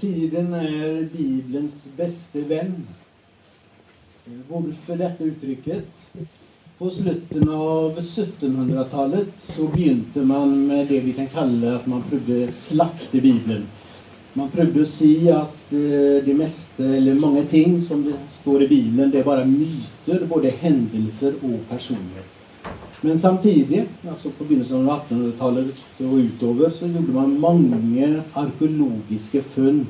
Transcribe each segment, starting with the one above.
Tiden är Bibelns bäste vän. Varför detta uttrycket? På slutet av 1700-talet så begynte man med det vi kan kalla att man prövde i Bibeln. Man prövde se att eh, det mesta, eller många ting som det står i Bibeln, det är bara myter, både händelser och personer. Men samtidigt, alltså på begynnelsen av 1800-talet och utöver, så gjorde man många arkeologiska fund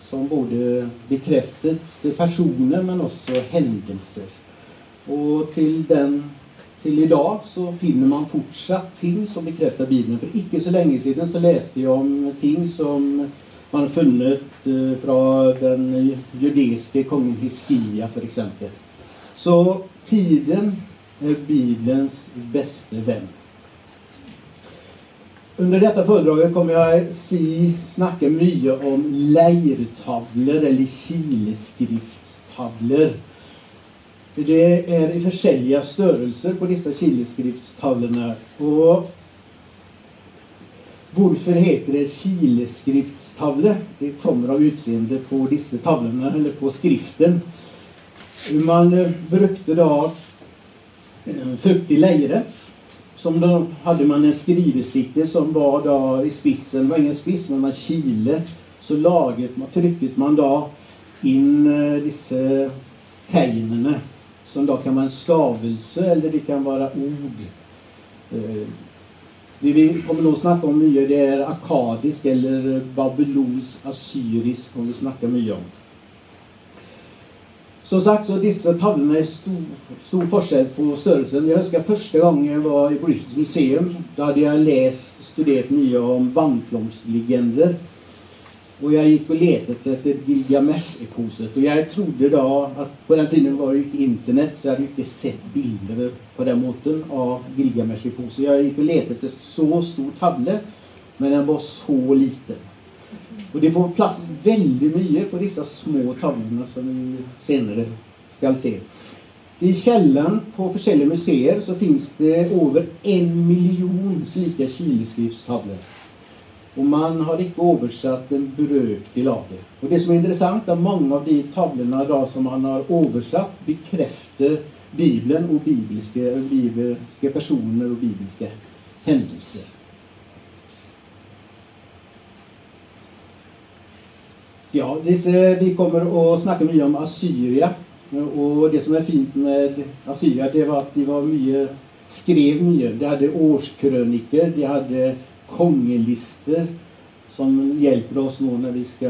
som både bekräftade personer men också händelser. Och till, den, till idag så finner man fortsatt ting som bekräftar Bibeln. För icke så länge sedan så läste jag om ting som man funnit eh, från den judeiske kungen Hiskia för exempel. Så tiden är Bibelns bästa vän. Under detta föredrag kommer jag si, snacka mycket om leirtavlor eller kileskriftstavlor. Det är i olika störelser på dessa kileskriftstavlorna. Och varför heter det kileskriftstavla? Det kommer av utseende på dessa tavlorna, eller på skriften. Man brukade då Eh, fuktig lejre. Som då hade man en skrivesticka som var då i spissen, var ingen spiss men man kile. Så laget, trycket man då in eh, dessa tegnerna. Som då kan vara en stavelse eller det kan vara ord. Eh, det vi kommer nog snacka om mycket det är akadisk eller babylonsk, assyrisk kommer vi snacka mycket om. Som sagt så dessa tavlorna är stor, stor forskel på störelsen. Jag önskar första gången jag var i British Museum. Då hade jag läst, studerat nya om vannflomslegender. Och jag gick och letade efter Gilgamesh-eposet. Och jag trodde då att på den tiden var det inte internet så jag hade inte sett bilder på den måten av Gilgamesh-eposet. Jag gick och letade efter så stor tavla men den var så liten. Och det får plats väldigt mycket på dessa små tavlorna som vi senare ska se. I källaren på försäljliga museer så finns det över en miljon slika kileskriftstavlor. Och man har inte översatt en brökdel av det. Och det som är intressant är att många av de tavlorna då som man har översatt bekräftar Bibeln och bibliska, bibliska personer och bibliska händelser. Ja, vi kommer att snacka mycket om Assyria. Och det som är fint med Assyria det var att de var mycket, skrev mycket. De hade årskröniker, de hade kongelister som hjälper oss nu när vi ska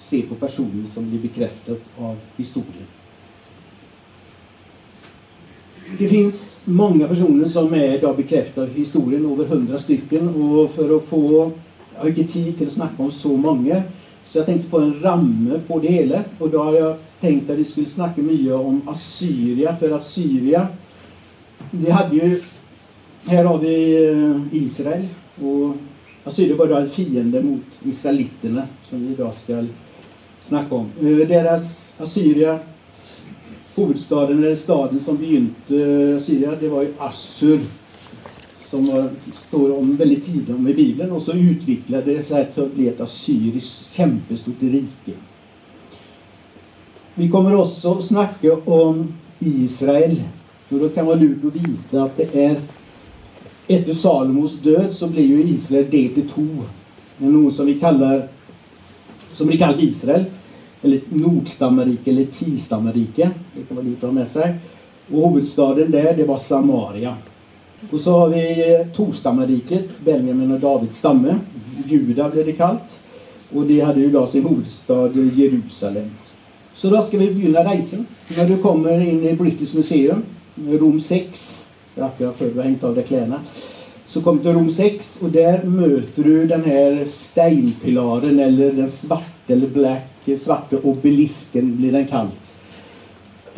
se på personer som blir bekräftat av historien. Det finns många personer som är idag bekräftade av historien, över hundra stycken. Och för att få, jag har inte tid till att snacka om så många, så jag tänkte få en ramme på det hela. Och då har jag tänkt att vi skulle snacka mycket om Assyria. För Assyria, det hade ju... Här har vi eh, Israel. Och Assyrien var då en fiende mot israeliterna som vi idag ska snacka om. Eh, deras Assyria, huvudstaden eller staden som begynte eh, Assyria, det var ju Assur som står om väldigt tidigt om i Bibeln och så utvecklade det sig till att bli ett assyriskt kämpestort rike. Vi kommer också att snacka om Israel. Och då kan vara lurt att veta att det är efter Salomos död så blir ju Israel det till två. Något som vi kallar som blir kallat Israel. Eller Nordstammarike eller Tistammarike. Det kan vara lurt att ha med sig. Och huvudstaden där det var Samaria. Och så har vi eh, Torstammarriket, Benjamin och Davids stamme. Juda blev det kallt. Och det hade ju då sin huvudstad eh, Jerusalem. Så då ska vi begynna resan. När du kommer in i British Museum, Rom 6, jag för du har hängt av dig kläderna. Så kommer du till Rom 6 och där möter du den här steinpilaren eller den svarta eller black, eh, svarta obelisken blir den kallt.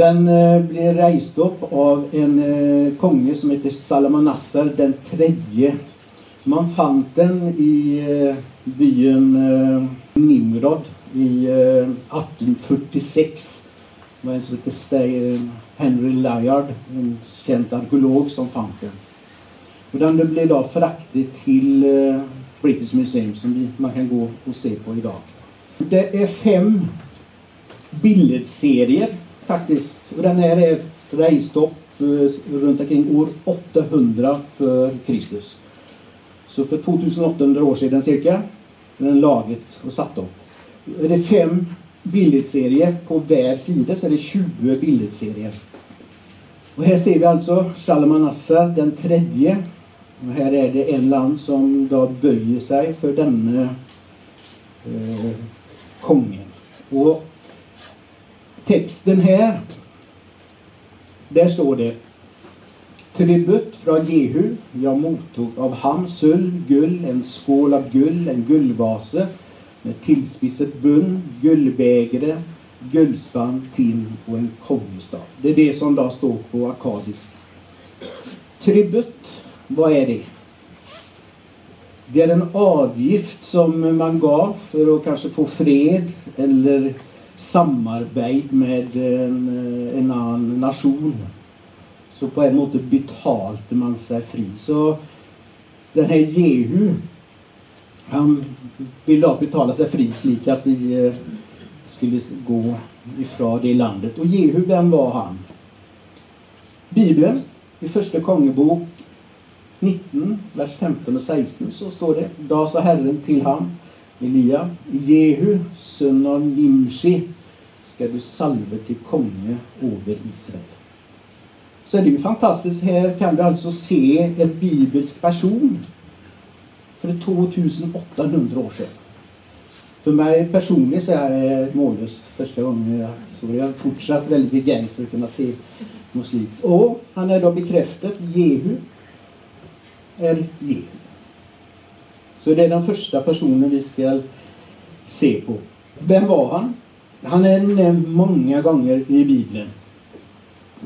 Den eh, blev rejst upp av en eh, konge som heter Salmanassar den tredje. Man fann den i eh, byn eh, Nimrod i eh, 1846. Det var en som hette eh, Henry Layard, en känd arkeolog som fann den. Och den blev då fraktad till eh, British Museum som man kan gå och se på idag. Det är fem bildserier faktiskt. Och den här är rejst upp eh, runt omkring år 800 för Kristus. Så för 2800 år sedan cirka, den laget och satt upp. Det är fem bildserier på var sida, så är det 20 bildserier. Och här ser vi alltså Shalmanassar den tredje. Och här är det en land som då böjer sig för denne eh, kungen. Och texten här, där står det Tribut från Jehu jag mottog av ham sull, gull, en skål av gull, en gullvase, med tillspissat bunn, guldbägare, guldspann, tim och en kongestav. Det är det som då står på akadisk. Tribut, vad är det? Det är en avgift som man gav för att kanske få fred eller samarbete med en, eh, en annan nation. Så på en måte betalte man sig fri. Så den här Jehu, han ville då betala sig fri slik att de eh, skulle gå ifrån det landet. Och Jehu, vem var han? Bibeln, i första Kongebok 19, vers 15 och 16 så står det Då sa Herren till han, Elia, Jehu, son av Nimshi, ska du salve till konge över Israel. Så det ju fantastiskt. Här kan du alltså se en bibelsk person för 2800 år sedan. För mig personligen så är jag mållös första gången jag såg det. Jag är fortsatt väldigt begeistrad för att kunna se något. Och han är då bekräftat, Jehu är Jehu. Så det är den första personen vi ska se på. Vem var han? Han är nämnd många gånger i Bibeln.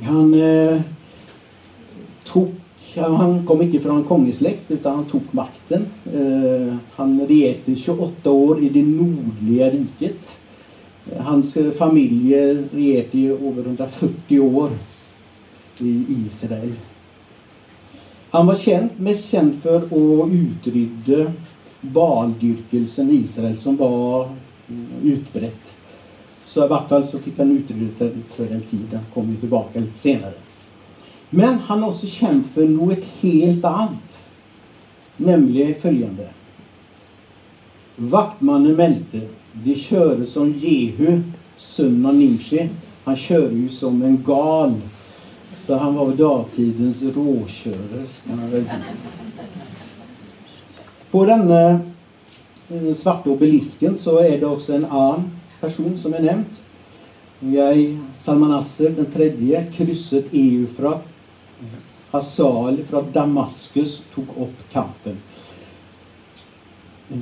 Han eh, tog han kom inte från en kongesläkt utan han tog makten. Eh, han regerade 28 år i det nordliga riket. Hans familj regerade i över 140 år i Israel. Han var känd, mest känd för att utrydde baldyrkelsen i Israel som var utbrett. Så i vart fall så fick han utrydda den för en tid. Han kom ju tillbaka lite senare. Men han är också känd för något helt annat. Nämligen följande. Vaktmannen Melte, de körde som Jehu, son av Nimshi. Han körde ju som en gal. Så han var dagtidens råkörare, kan man väl säga. På denna eh, svarta obelisken så är det också en annan person som är nämnt. Jag, Salmanasser den tredje, krysset Eufrat Hasal från Damaskus tog upp kampen. Eh,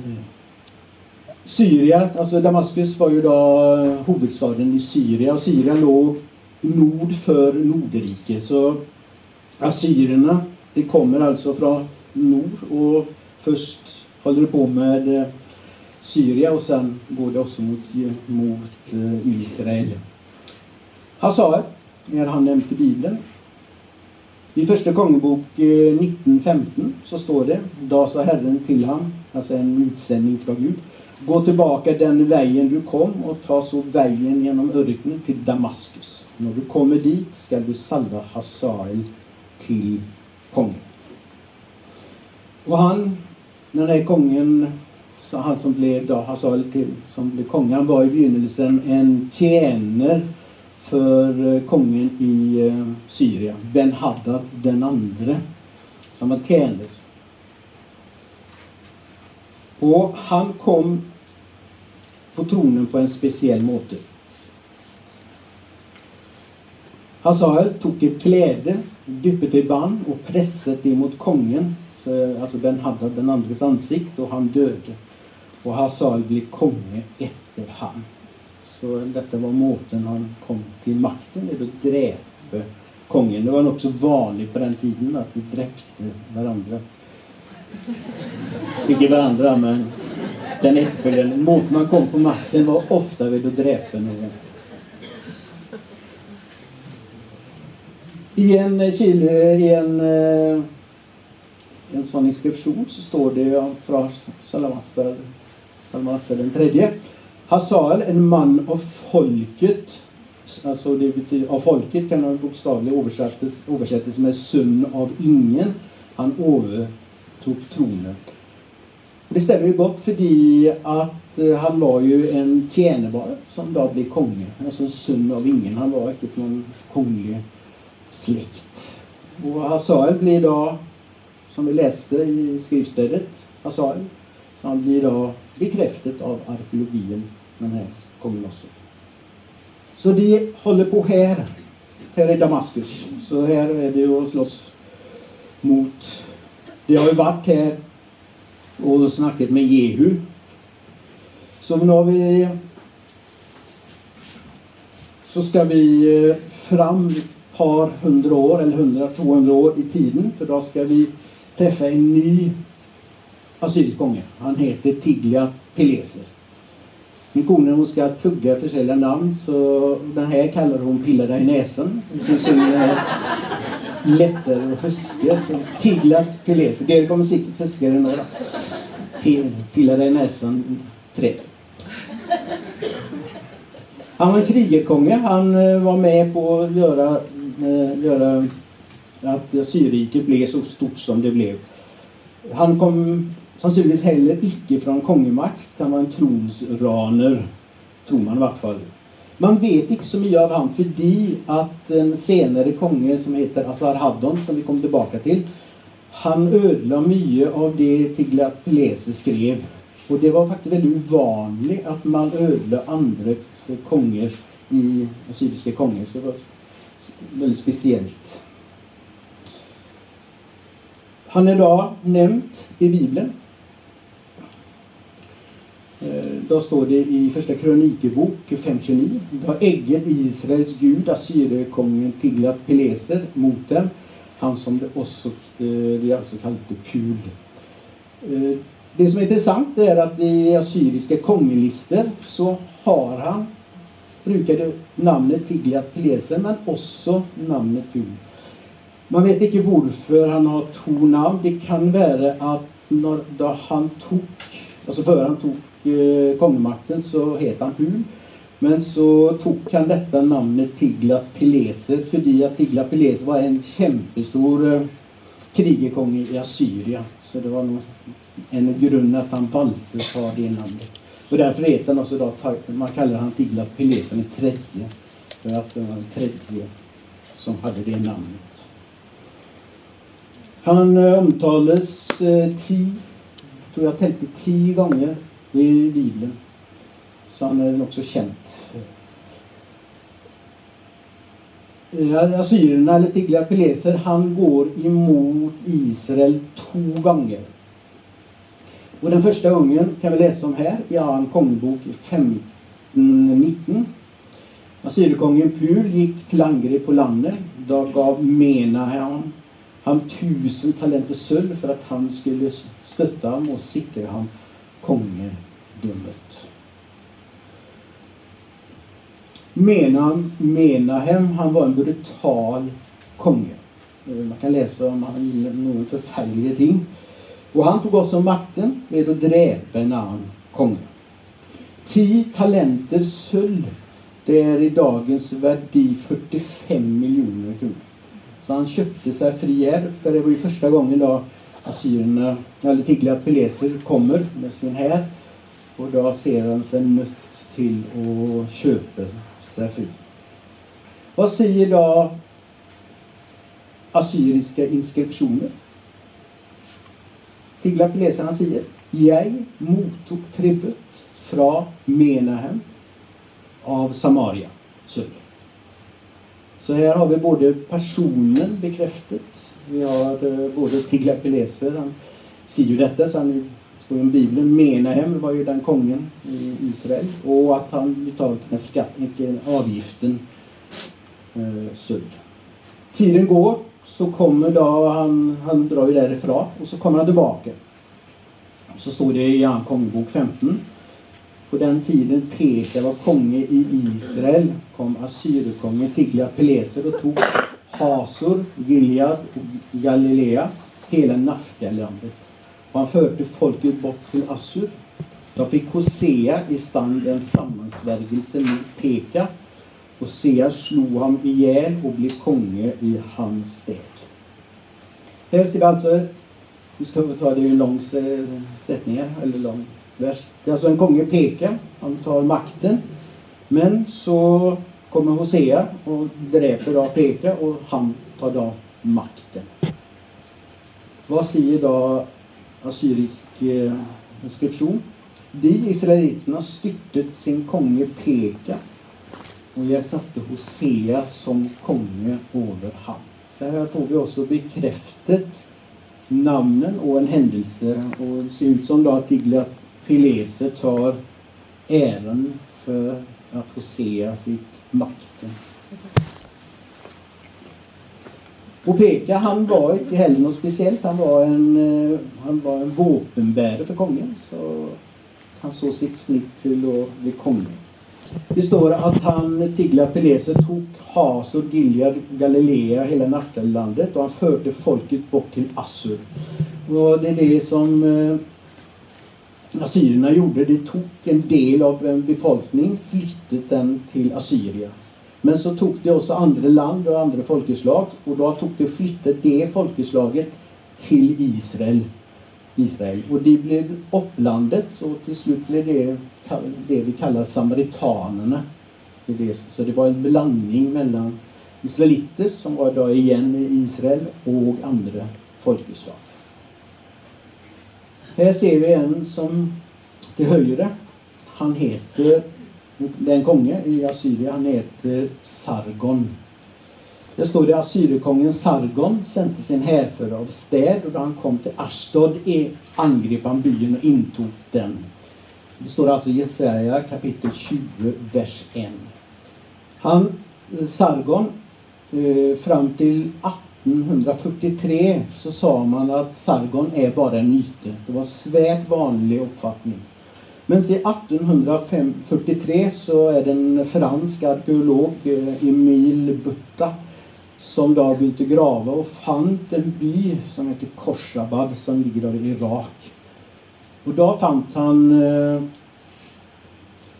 Syrien, alltså Damaskus var ju då eh, huvudstaden i Syrien och Syrien låg nord för Nordrike Så assyrierna, det kommer alltså från nord och först håller det på med eh, Syrien och sen går det också mot, eh, mot eh, Israel. Hassar är han nämnt i Bibeln. I Första Kongebok eh, 1915 så står det Då sa Herren till han, alltså en utsändning från Gud. Gå tillbaka den vägen du kom och ta så vägen genom öknen till Damaskus. När du kommer dit ska du salva Hasael till kongen. Och han, den här kungen, han som blev då Hasael till, som blev kung, han var i begynnelsen en tjänare för eh, kungen i eh, Syrien, Ben Haddad den andre, som var tjänare. Och han kom på tronen på en speciell måte. Hazael tog ett kläde, dyppet i band och pressade det mot kungen, eh, alltså Ben Haddad den andres ansikte, och han döde. Och Hazael blev konge efter han. Så detta var måten han kom till makten, det att dräpa kungen. Det var också vanligt på den tiden att de dräpte varandra. Inte varandra, men den efterföljande måten man kom på makten var ofta vid att dräpa någon. I en, eh, i en, eh, en sån inskription så står det från Salamassar, Salamassar den tredje Hasael, en man av folket, alltså det betyder, av folket kan man bokstavligen översättas, översättas med son av ingen. Han övertog tronen. Det stämmer ju gott för att eh, han var ju en tjänare som då blev konge. Alltså en son av ingen. Han var inte någon kunglig släkt. Och Hazael blir då, som vi läste i skriftstället, Hazael, så han blir då bekräftat av arkeologin, den här kungen också. Så de håller på här, här i Damaskus. Så här är det ju att slåss mot... De har ju varit här och snackat med Jehu. Så nu har vi... Så ska vi eh, fram par hundra år, eller hundra, 200 år i tiden. För då ska vi träffa en ny asylkonge. Han heter Tigla Peleser. Min kone hon ska tugga försäljare namn så den här kallar hon Pilla dig i näsan. Så synger lättare att fuska. Så Tiglat Peleser. Det kommer säkert fuska det några. Pilla dig i näsan tre. Han var en krigarkonge. Han eh, var med på att göra, Eh, göra att Asyrriket blev så stort som det blev. Han kom sannsynligvis heller icke från kongemakt. Han var en tronsraner, tror man i vart fall. Man vet inte så mycket av han för att en senare konge som heter Asarhaddon, som vi kommer tillbaka till, han ödelade mycket av det Tiglat Pileser skrev. Och det var faktiskt väldigt ovanligt att man ödelade andra kongers, i assyriska kongers Väldigt speciellt. Han är idag nämnt i Bibeln. Eh, då står det i första krönikebok 5.29. Då ägget Israels gud, Assyrierkungen Tiglat Pileser mot dem. Han som det också, eh, alltså det är också kallat Pul. Eh, det som är intressant är att i assyriska kongelister så har han brukade namnet Tiglat Pileser men också namnet Gud. Man vet inte varför han har två namn. Det kan vara att när, då han tog, alltså före han tog eh, kongemakten så hette han Hul. Men så tog han detta namnet Tiglat Pileser för att Tiglat Pileser var en kämpestor eh, krigarkung i Assyrien. Så det var nog en grund att han valde att ta det namnet. Och därför heter han också då, man kallar han Tiglat Pilesen den tredje. För att det var den tredje som hade det namnet. Han omtalas eh, eh tio, tror jag tänkte tio gånger i Bibeln. Så han är också känt. Eh, Assyrierna, eller Tigla-Pileser, han går emot Israel två gånger. Och den första gången kan vi läsa om här i en kongbok 1519. Assyrikongen Pul gick till angrepp på landet. Då gav Menahem han tusen talenter sölv för att han skulle stötta honom och sikra honom kongedömet. Menan, Menahem, han var en brutal konge. Eh, man kan läsa om han gjorde några förfärliga ting. Och han tog också makten med att dräpa en annan kung. Tio talenter sölv, det är i dagens värde 45 miljoner kronor. Så han köpte sig fri här, för det var ju första gången då assyrierna, eller Tiglat Pileser kommer med sin här. Och då ser han sig nött till att köpa sig fri. Vad säger då assyriska inskriptioner? Tiglat Pileser han säger Jag mottog tribut från Menahem av Samaria söder. Så här har vi både personen bekräftat. Vi har eh, både både Tiglapileser, han ser ju detta, så han står i Bibeln. Menahem var ju den kungen i Israel. Och att han betalat den skatten, avgiften, eh. Tiden går, så kommer då, han, han drar ju därifrån och så kommer han tillbaka. Så står det i Jan kongebok 15 på den tiden Peter var konge i Israel kom Assyriekongen Tiglat-Pileser och tog Hasor, Gilead och Galilea, hela Naftalilandet. Och han förde folket bort till Assur. Då fick Hosea i stand en sammansvärjelse mot Peka och Sea slog honom ihjäl och blev konge i hans städ. Här ser vi alltså, vi ska ta det i en lång sättning här, eller lång vers. Det är alltså en konge Peka, han tar makten. Men så kommer Hosea och dräper då Peka och han tar då makten. Vad säger då assyrisk eh, inskription? De israeliterna styrtet sin konge Peka och jag satte Hosea som konge över han. Det här får vi också bekräftat namnen och en händelse och det ser ut som då att Tiglat Pileser tar äran för att Hosea fick makten. Och Peka han var inte heller något speciellt. Han var en, eh, han var en vapenbärare för kongen. Så han såg sitt snitt till att bli konung. Det står att han, Tigla-Pileser, tog Hasor, Gilead, Galilea, hela Naftalandet och han förde folket bort till Assur. Och det är det som eh, assyrierna gjorde. De tog en del av en befolkning, flyttade den till Assyria. Men så tog de också andra land och andra folkeslag och då tog de flyttade det folkeslaget till Israel. Israel. Och det blev upplandet och till slut blev det det vi kallar samaritanerna. Så det var en blandning mellan israeliter som var då igen i Israel och andra folkeslag. Här ser vi en som till höger. Han heter, den konge i Assyrien, han heter Sargon. Det står det Assyriekongen Sargon sände sin härförare av städ och då han kom till Ashdod angrep han byn och intog den. Det står alltså i Jesaja kapitel 20, vers 1. Han, Sargon, eh, fram till 1843 så sa man att Sargon är bara en myte. Det var en svärt vanlig uppfattning. Men se 1843 så är det en fransk arkeolog, eh, Emile Butta, som då bytte grava och fann en by som heter Korsabad som ligger i Irak. Och då fann han eh,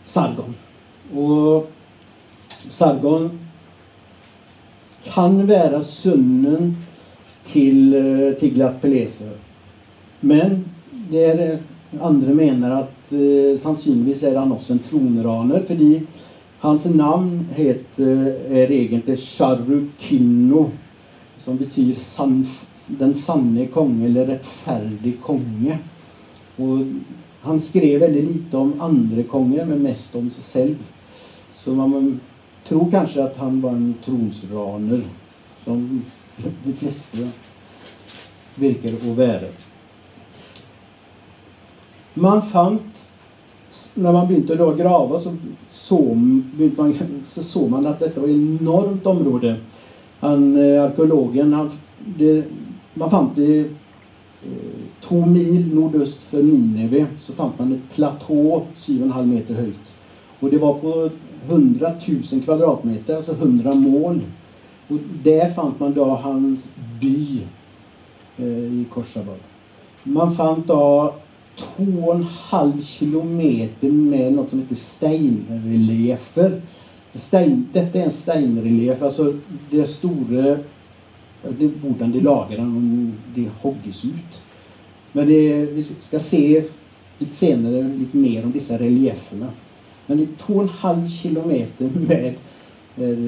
Sargon. Och Sargon kan vara sonen till eh, Tiglat Peleser. Men det är, eh, andra menar att eh, sannolikt är han också en tronraner för hans namn heter, är egentligen Charukino som betyder san, den sanne konge eller rättfärdig konge. Och han skrev väldigt lite om andra kongar men mest om sig själv. Så man tror kanske att han var en tronsraner som de flesta verkar att vara. Man fann, när man började då grava så såg man, så såg man att detta var ett enormt område. Han, eh, arkeologen, han, det, man fann det eh, två mil nordöst för Nineve så fann man ett platå 7,5 meter högt. Och det var på 100 000 kvadratmeter, alltså 100 mål. Och där fann man då hans by eh, i Korsabad. Man fann då 2,5 kilometer med något som heter steinreliefer. Stein, detta är en steinrelief, alltså det stora det borde de lagra det hoggas ut. Men det, vi ska se lite senare lite mer om dessa relieferna. Men det är två och en halv kilometer med, eh,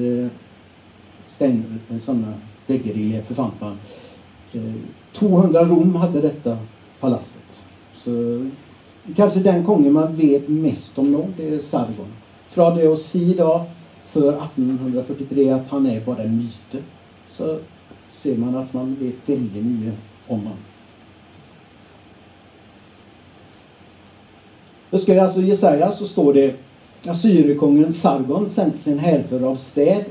med eh, sådana väggreliefer fann eh, man. 200 Rom hade detta palatset. Eh, kanske den kongen man vet mest om nu, det är Sargon. Från det att se då för 1843 att han är bara en myte så ser man att man vet väldigt mycket om honom. Då ska jag alltså Jesaja så står det assyrikungen Sargon sände sin härförare av städ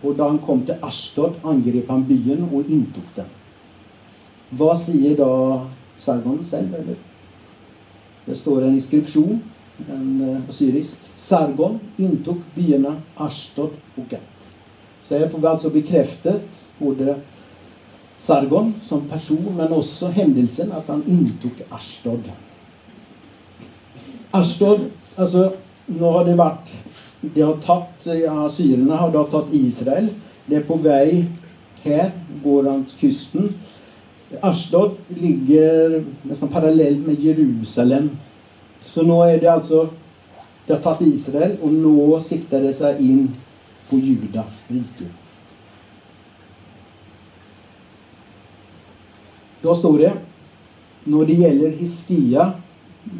och då han kom till Ashdod angrep han byn och intog den. Vad säger då Sargon själv? Eller? Det står en inskription, en eh, assyrisk. Sargon intog byarna Ashdod och Gat. Så här får vi alltså bekräftat både Sargon som person men också händelsen att han intog Ashdod. Ashdod, alltså nu har det varit, det har tagit, eh, assyrierna har då tagit Israel. Det är på väg här, går runt kusten. Ashdod ligger nästan parallellt med Jerusalem. Så nu är det alltså, det har tagit Israel och nu siktar det sig in på Juda rike. Då står det, när det gäller Hiskia,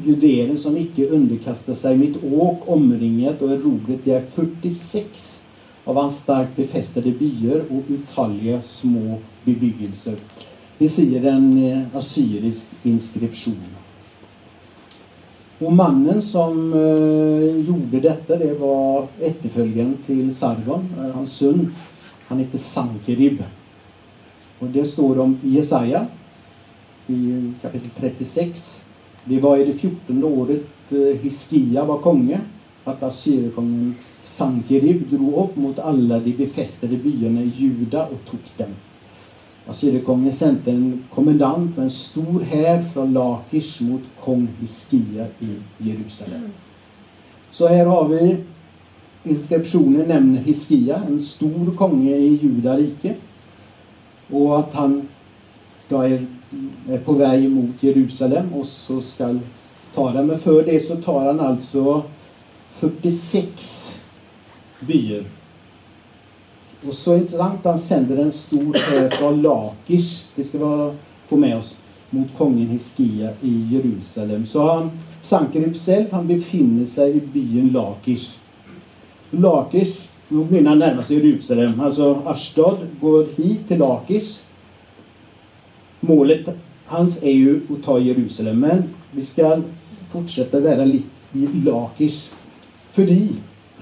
juderen som icke underkastar sig mitt åk omringat och erobret, det jag är 46 av hans starkt befästade byar och uthålliga små bebyggelser. Vi ser en eh, assyrisk inskription. Och mannen som eh, gjorde detta det var efterföljaren till Sargon, eh, hans son. Han hette Sankerib. Och det står om Jesaja i kapitel 36. Det var i det fjortonde året Hiskia var konge att Assyriekonungen Sankerib drog upp mot alla de befästade byarna i Juda och tog dem. Assyriekonungen sände en kommendant med en stor här från Lakish mot kung Hiskia i Jerusalem. Så här har vi inskriptionen nämner Hiskia, en stor konge i Judarike. Och att han då är, är på väg mot Jerusalem och så ska ta den. Men för det så tar han alltså 46 byar. Och så intressant, han sänder en stor här från Lakish, det ska vi få med oss, mot kungen Hiskia i Jerusalem. Så han, Sankerib själv, han befinner sig i byn Lakish. Lakish, nu börjar han närma sig Jerusalem. Alltså Ashdod går hit till Lakish. Målet hans är ju att ta Jerusalem, men vi ska fortsätta vara lite i Lakish. För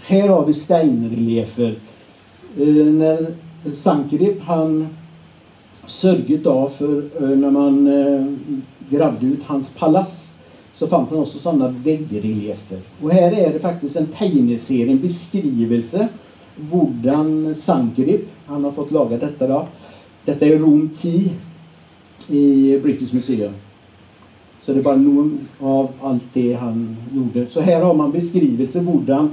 här har vi steinreliefer. Eh, när Sankerib han sörjt av för eh, när man eh, grävde ut hans palats så fanns man också sådana väggreliefer. Och här är det faktiskt en tegneserie, en beskrivelse hur Sankerib, han har fått laga detta då. Detta är Rom 10 i British Museum. Så det är bara någon av allt det han gjorde. Så här har man beskrivelse hur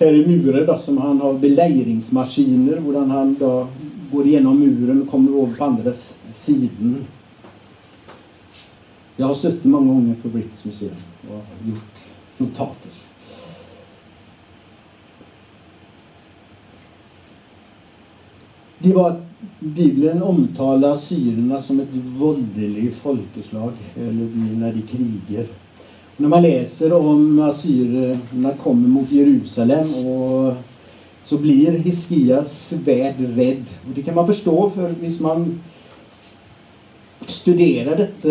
här i muren då, som han har belägringsmaskiner, hur han då går igenom muren och kommer över på andra sidan. Jag har suttit många gånger på British Museum och gjort notater. Det var Bibeln omtalar syrerna som ett våldeligt folkeslag, eller när de krigar. När man läser om assyrierna kommer mot Jerusalem och så blir Hiskias värld rädd. Och det kan man förstå för om man studerar detta,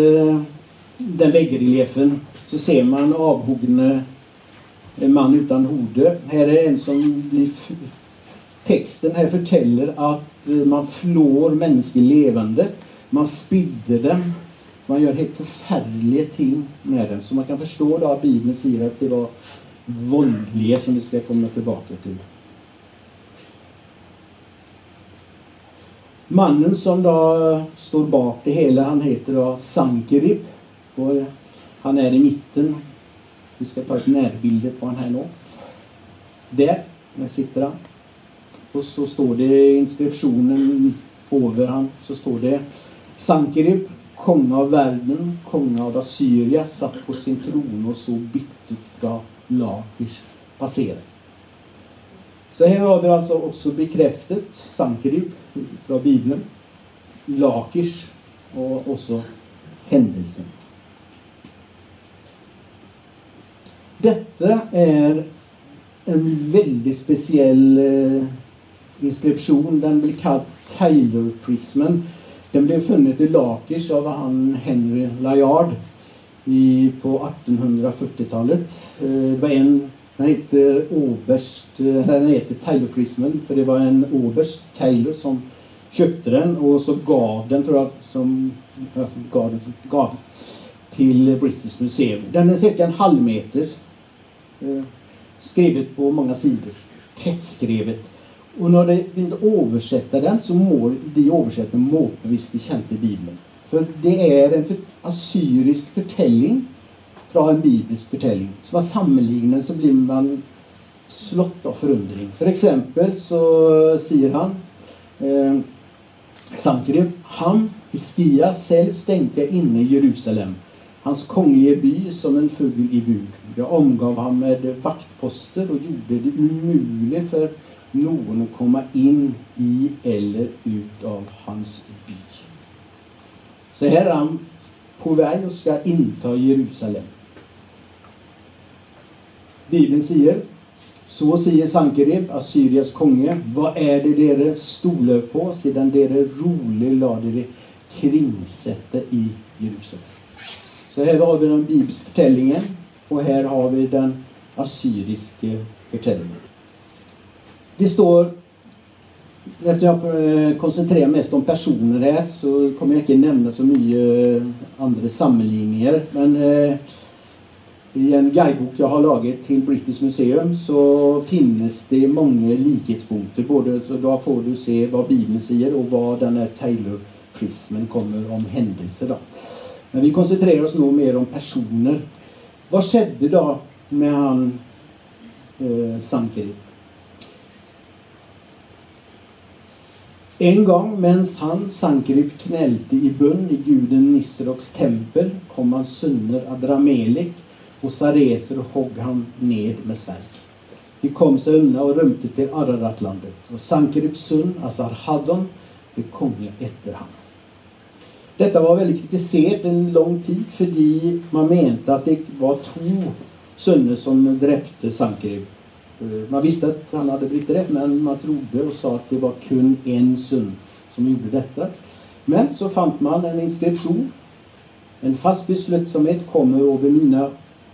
den väggreliefen så ser man avhuggna en man utan hode. Här är en som blir Texten här förtäller att man flår människor levande. Man spydde dem. Man gör helt förfärliga ting med dem. Så man kan förstå då att Bibeln säger att det var våldliga som vi ska komma tillbaka till. Mannen som då står bak det hela, han heter då Sankerib. Han är i mitten. Vi ska ta ett närbild på honom här nu. Där, där sitter han. Och så står det i inskriptionen över han så står det Sankerib, kung av världen, kung av Assyria, satt på sin tron och så byttet fra Lakish passerade. Så här har vi alltså också bekräftat Sankerib från Bibeln, Lakish och också händelsen. Detta är en väldigt speciell eh, inskription. Den blir kallad Taylor-prismen. Den blev funnet i Lakish av han Henry Layard i, på 1840-talet. Eh, det var en, den heter Oberst, eh, den heter Taylor-prismen för det var en Oberst Taylor som köpte den och så gav den, tror jag, som gav, den, gav till British Museum. Den är cirka en halv meter. Eh, skrivet på många sidor. Tättskrivet. Och när de vill översätta den så må de översätta målbevisst de kände i Bibeln. För det är en för, assyrisk förtällning från en biblisk förtällning. Så man sammanlignar så blir man slått av förundring. För exempel så säger han eh, Sankerib, han, Hiskia, själv stänka inne i Jerusalem hans kongliga by som en fugl i bur. Jag omgav han med vaktposter och gjorde det omöjligt för någon att komma in i eller ut av hans by. Så här är han på väg och ska inta Jerusalem. Bibeln säger så säger Sankerib, Assyrias konge, vad är det dere stoler på sedan dere roligt lade det kringsätta i Jerusalem? Så här har vi den bibliska förtällningen och här har vi den assyriska förtällningen. Det står, eftersom jag eh, koncentrerar mest om personer här så kommer jag inte nämna så mycket eh, andra sammanligningar. Men eh, i en guidebok jag har lagat till British Museum så finns det många likhetspunkter. Både så då får du se vad Bibeln säger och vad den här Taylor-prismen kommer om händelser. Då. Men vi koncentrerar oss nog mer om personer. Vad skedde då med han eh, samtidigt? En gång mens han, Sankerib, knälte i bön i guden Nisroks tempel kom hans söner Adramelek och Sareser och hogg han ned med svärd. De kom sig undan och rymde till Araratlandet och Sankeribs son Asarhaddon blev konge efter honom. Detta var väldigt kritiserat en lång tid för man menade att det var två söner som dräpte Sankerib. Eh, man visste att han hade blivit det, men man trodde och sa att det var kun en son som gjorde detta. Men så fann man en inskription. En fast beslutsamhet kommer över mina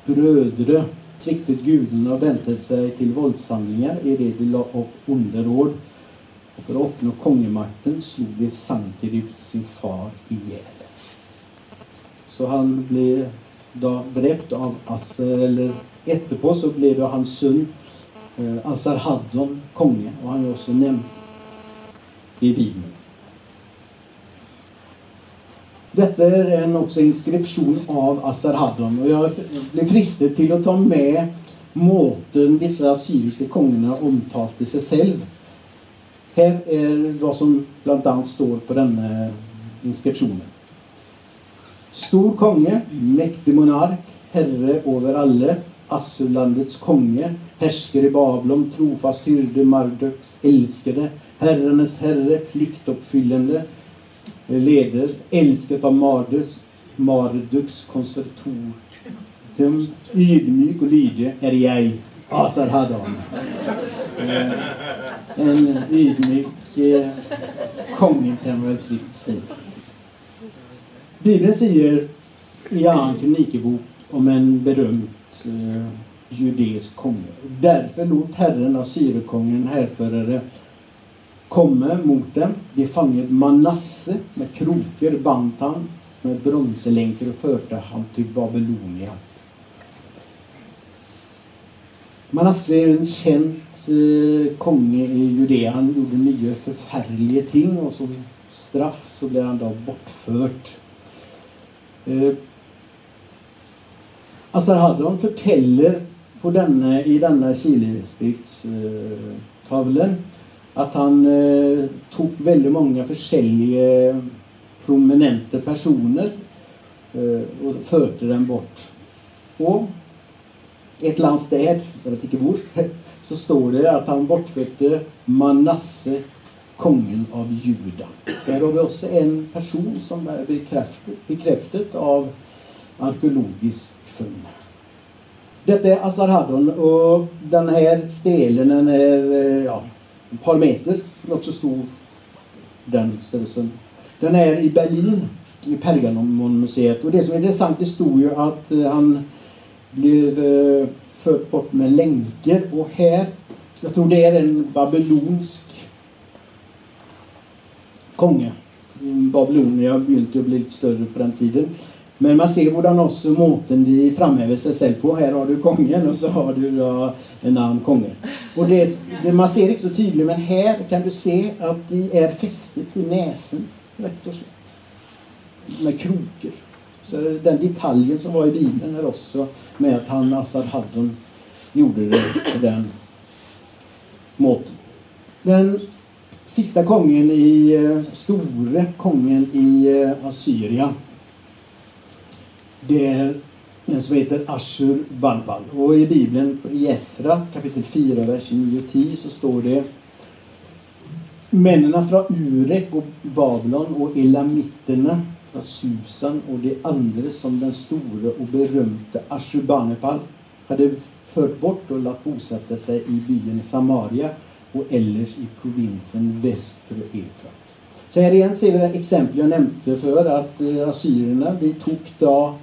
bröder sviktet gudarna och väntade sig till våldshandlingar i det de la upp för att uppnå kongemakten slog de samtidigt sin far ihjäl. Så han blev då dräpt av Asser, eller efterpå så blev det hans son eh, Assarhaddon konge och han är också nämnd i Bibeln. Detta är en också inskription av Assarhaddon och jag blev fristad till att ta med måten vissa assyriska kungarna omtalte sig själv här är vad som bland annat står på den inskriptionen. Stor konge, mäktig monark, herre över alla, Assurlandets konge, härskare i Babylon, trofast hyrde Marduks älskade, herrarnas herre, pliktuppfyllande, leder, älskat av Marduks, Marduks konsertor. Ydmyk och lydig är jag, Asar Haddon en ydmyk eh, konung kan man väl tryggt säga. Bibeln säger i Annan kronikebok om en berömd eh, judeisk konge. Därför låt Herren, Assyriekungen, härförare, komma mot dem. De fångade Manasse med krokar, band han med bronselänkar och förde han till Babylonia. Manasse är en känd eh, konge i Judea. Han gjorde nya förfärliga ting och som straff så blev han då bortfört. Eh, Asarhaddon förtäller på denna, i denna Chileskriftstavlen att han eh, tog väldigt många olika prominenta personer eh, och förde dem bort. Och ett landstäd, jag vet inte var, så står det att han bortförde Manasse, kungen av Juda. Där har vi också en person som är bekräftat, bekräftat av arkeologiskt fynd. Detta är Asarhaddon och den här stelen den är eh, ja, ett par meter, också stor den störelsen. Den är i Berlin, i Pergamonmuseet. Och det som är intressant, det stod ju att eh, han blev eh, fört bort med länkar. och här, jag tror det är en babylonsk konge. Babylonia började bli lite större på den tiden. Men man ser hur också måten de framhäver sig själv på. Här har du kongen och så har du ja, en annan konge. Och det, det, man ser inte så tydligt men här kan du se att de är fästet i näsen rätt och slätt. Med krokar. Så den detaljen som var i Bibeln är också med att han, Assad Haddon, gjorde det på den måten. Den sista kongen i, eh, store kongen i eh, Assyria. Det är den som heter Ashur Banpal. Och i Bibeln, i Esra kapitel 4, vers 9 och 10 så står det Männen från Urek och Babylon och Elamiterna från Susan och de andra som den store och berömde Ashurbanipal hade fört bort och lagt bosätta sig i byn Samaria och ellers i provinsen väst för Efrat. Så här igen ser vi det exempel jag nämnde för att eh, assyrierna de tog då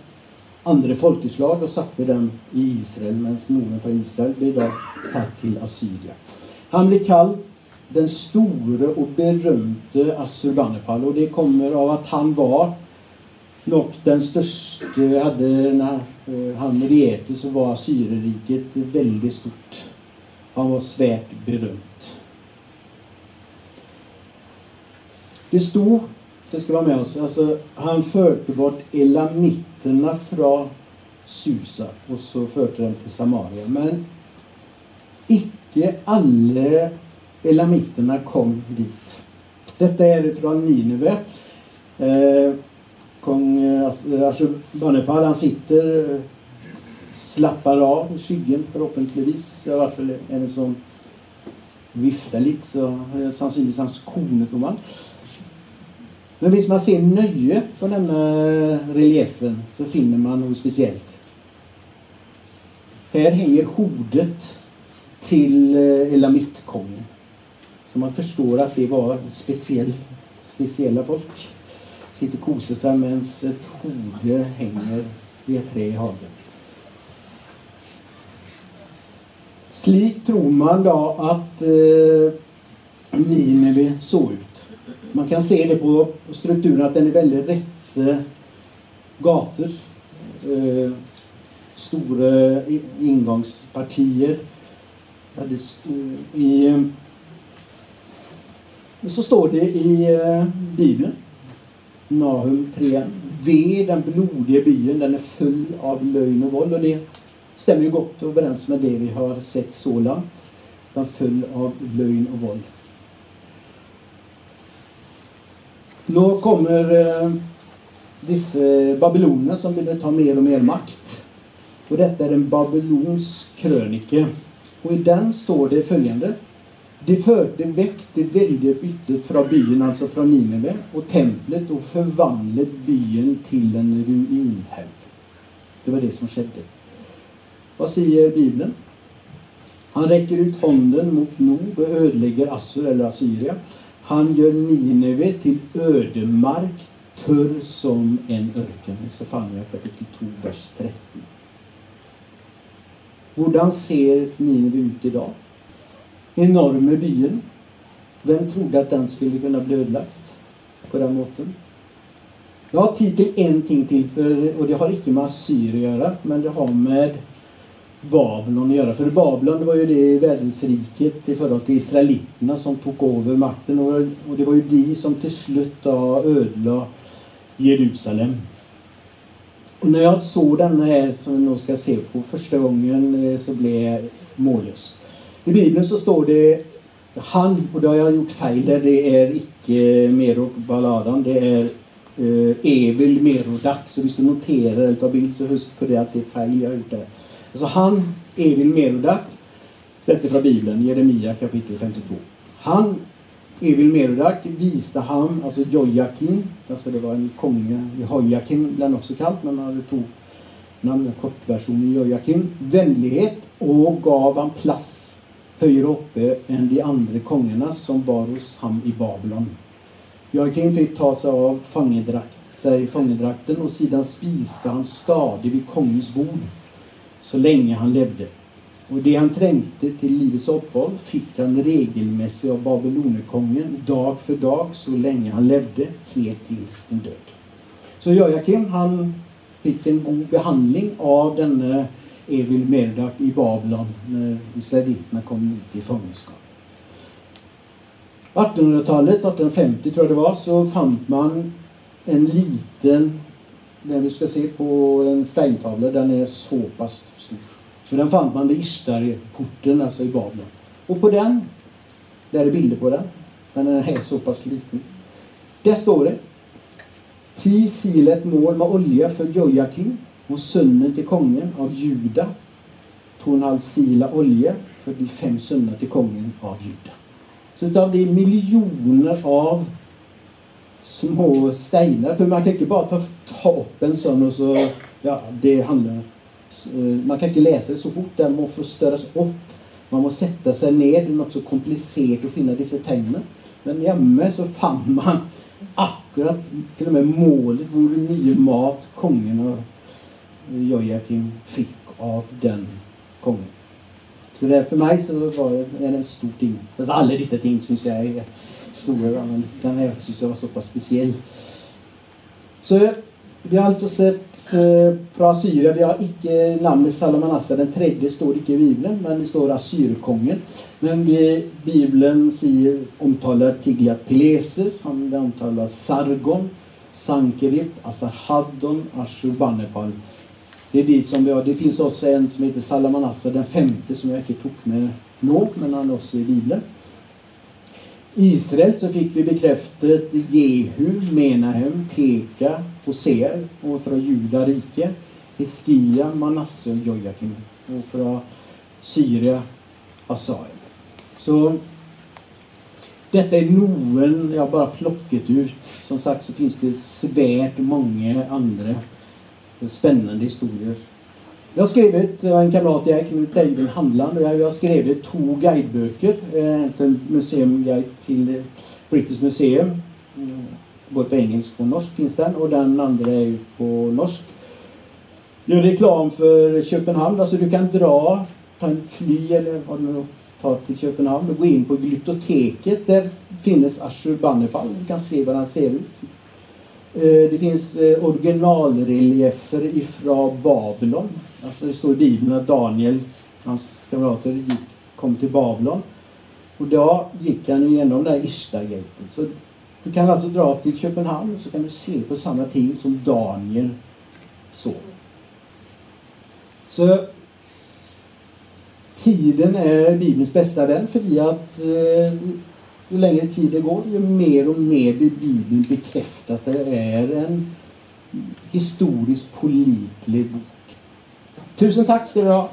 andra folkeslag och satte dem i Israel medan Norden från Israel blev då tatt till Assyrien. Han blev kallad den store och berömde Assurbanipal och det kommer av att han var nog den största, hade, när eh, han regerade så var Assyrieriket väldigt stort. Han var svärt berömd. Det stod, det ska vara med oss, alltså han förde bort elamiterna från Susa och så förde dem till Samaria. Men icke alla elamiterna kom dit. Detta är från Nineve. Eh, kung eh, alltså, eh alltså, Ashurbanipal han sitter, eh, slappar av i skyggen förhoppningsvis. I alla fall en som viftar lite, så eh, sannolikt hans kone tror man. Men visst man ser nöje på denna eh, reliefen så finner man något speciellt. Här hänger hodet till eh, Elamitkongen. Så man förstår att det var speciell, speciella folk. Sitter och kosar sig medan ett hode hänger vid ett trä i hagen. Slik tror man då att eh, Nineve såg ut. Man kan se det på strukturen att den är väldigt rätt eh, gator. Eh, stora ingångspartier. I eh, så står det i eh, Bibeln, Nahum 3. Ve, den blodiga byen, den är full av lögn och våld. Och det stämmer ju gott överens med det vi har sett så långt. Den är full av lögn och våld. Då kommer eh, dessa babyloner som vill ta mer och mer makt. Och detta är en babylonsk krönike. Och i den står det följande. De förde väck det väldiga bytet från byn, alltså från Nineve, och templet och förvandlade byn till en ruinhög. Det var det som skedde. Vad säger Bibeln? Han räcker ut handen mot nord och ödelägger Assur eller Assyria. Han gör Nineve till ödemark, törr som en öken. I Sefania kapitel 2, vers 30. Hur ser Nineve ut idag? enorma byen. Vem trodde att den skulle kunna bli ödelagt på den måten? Jag har tid till en ting till, för, och det har inte med Assyrien att göra, men det har med Babylon att göra. För Babylon det var ju det världsriket i förhållande till israeliterna som tog över makten och, det var ju de som till slut ödelade Jerusalem. Och när jag såg den här som vi nu ska se på första gången eh, så blev jag mållös. I Bibeln så står det han, och då har jag gjort fel där, det är icke Merok Baladan, det är eh, Evil Merodak. Så vi ska notera eller ta bild så husk på det att det är fel jag har gjort där. Alltså han, Evil Merodak, detta från Bibeln, Jeremia kapitel 52. Han, Evil Merodak, visste han, alltså Jojakin, alltså det var en konge, Jojakim bland också kallt, men han tog namn, kortversionen Jojakin, vänlighet och gav han plats högre uppe än de andra kungarna som var hos ham i Babylon. Jojakin fick ta sig av sig fångedrakten och sedan spiste han stadigt vid kongens bord så länge han levde. Och det han trängte till livets uppehåll fick han regelmässigt av Babylonerkongen dag för dag så länge han levde, helt till sin död. Så Jojakim han fick en god behandling av denne Evil Merdak i Babylon när israeliterna kom ut i fångenskap. 1800-talet, 1850 tror jag det var, så fann man en liten den vi ska se på en steintavla, den är så pass för den fann man vid Ishtar-porten, alltså i Babylon. Och på den, där är bilder på den, men den är så pass liten. Där står det Ti silet mål med olja för Jojakim och sönnen till kongen av Juda. Två och en halv sila olja för de fem sönerna till kongen av Juda. Så utav det är miljoner av små stenar. För man kan inte bara ta, ta upp en sån och så, ja, det handlar om Eh, man kan inte läsa det så fort, den måste störas upp. Man måste sätta sig ner, det är något så komplicerat att finna dessa tecknen. Men hemma så fann man akkurat till och med målet vore nye mat kungen och Jojakim fick av den kungen. Så det, för mig så var det en stor ting. Alltså alla dessa ting syns jag är stora, men den här syns jag var så pass speciell. Så vi har alltså sett eh, från Assyrien, vi har icke namnet Salamanassa, den tredje står icke i Bibeln, men det står Assyrkongen. Men vi, Bibeln säger, omtalar Tiglat-Pileser, han omtalar Sargon, Sankerit, Asarhaddon, Ashurbanipal. Det är dit som vi har. Det finns också en som heter Salamanassa, den femte, som jag inte tog med nå, men han är också i Bibeln. Israel så fick vi bekräftat Jehu, Menahem, Peka, Hoser och från Juda rike. Hiskia, Manasse och Jojakim. Och från Syria, Asael. Så detta är noen jag bara plockat ut. Som sagt så finns det svärt många andra spännande historier. Jag har skrivit, en kamrat jag, Knut David Handland, och jag har skrivit två guideböcker. Eh, en museumguide till British Museum. Både på Engelsk och norsk finns den och den andra är ju på norsk. Gör reklam för Köpenhamn, alltså du kan dra, ta en fly eller vad du nu tar till Köpenhamn och gå in på Glyptoteket. Där finns Ashurbanipal, du kan se vad han ser ut. Eh, det finns eh, originalreliefer ifrån Babylon. Alltså det står i Bibeln att Daniel, hans kamrater, gick, kom till Babylon. Och då gick han igenom den här Ishtargaten. Så du kan alltså dra till Köpenhamn och så kan du se på samma ting som Daniel såg. Så tiden är Bibelns bästa vän för att eh, ju längre tid det går, ju mer och mer blir Bibeln bekräftat att det är en historiskt pålitlig bok. Tusen tack ska du ha.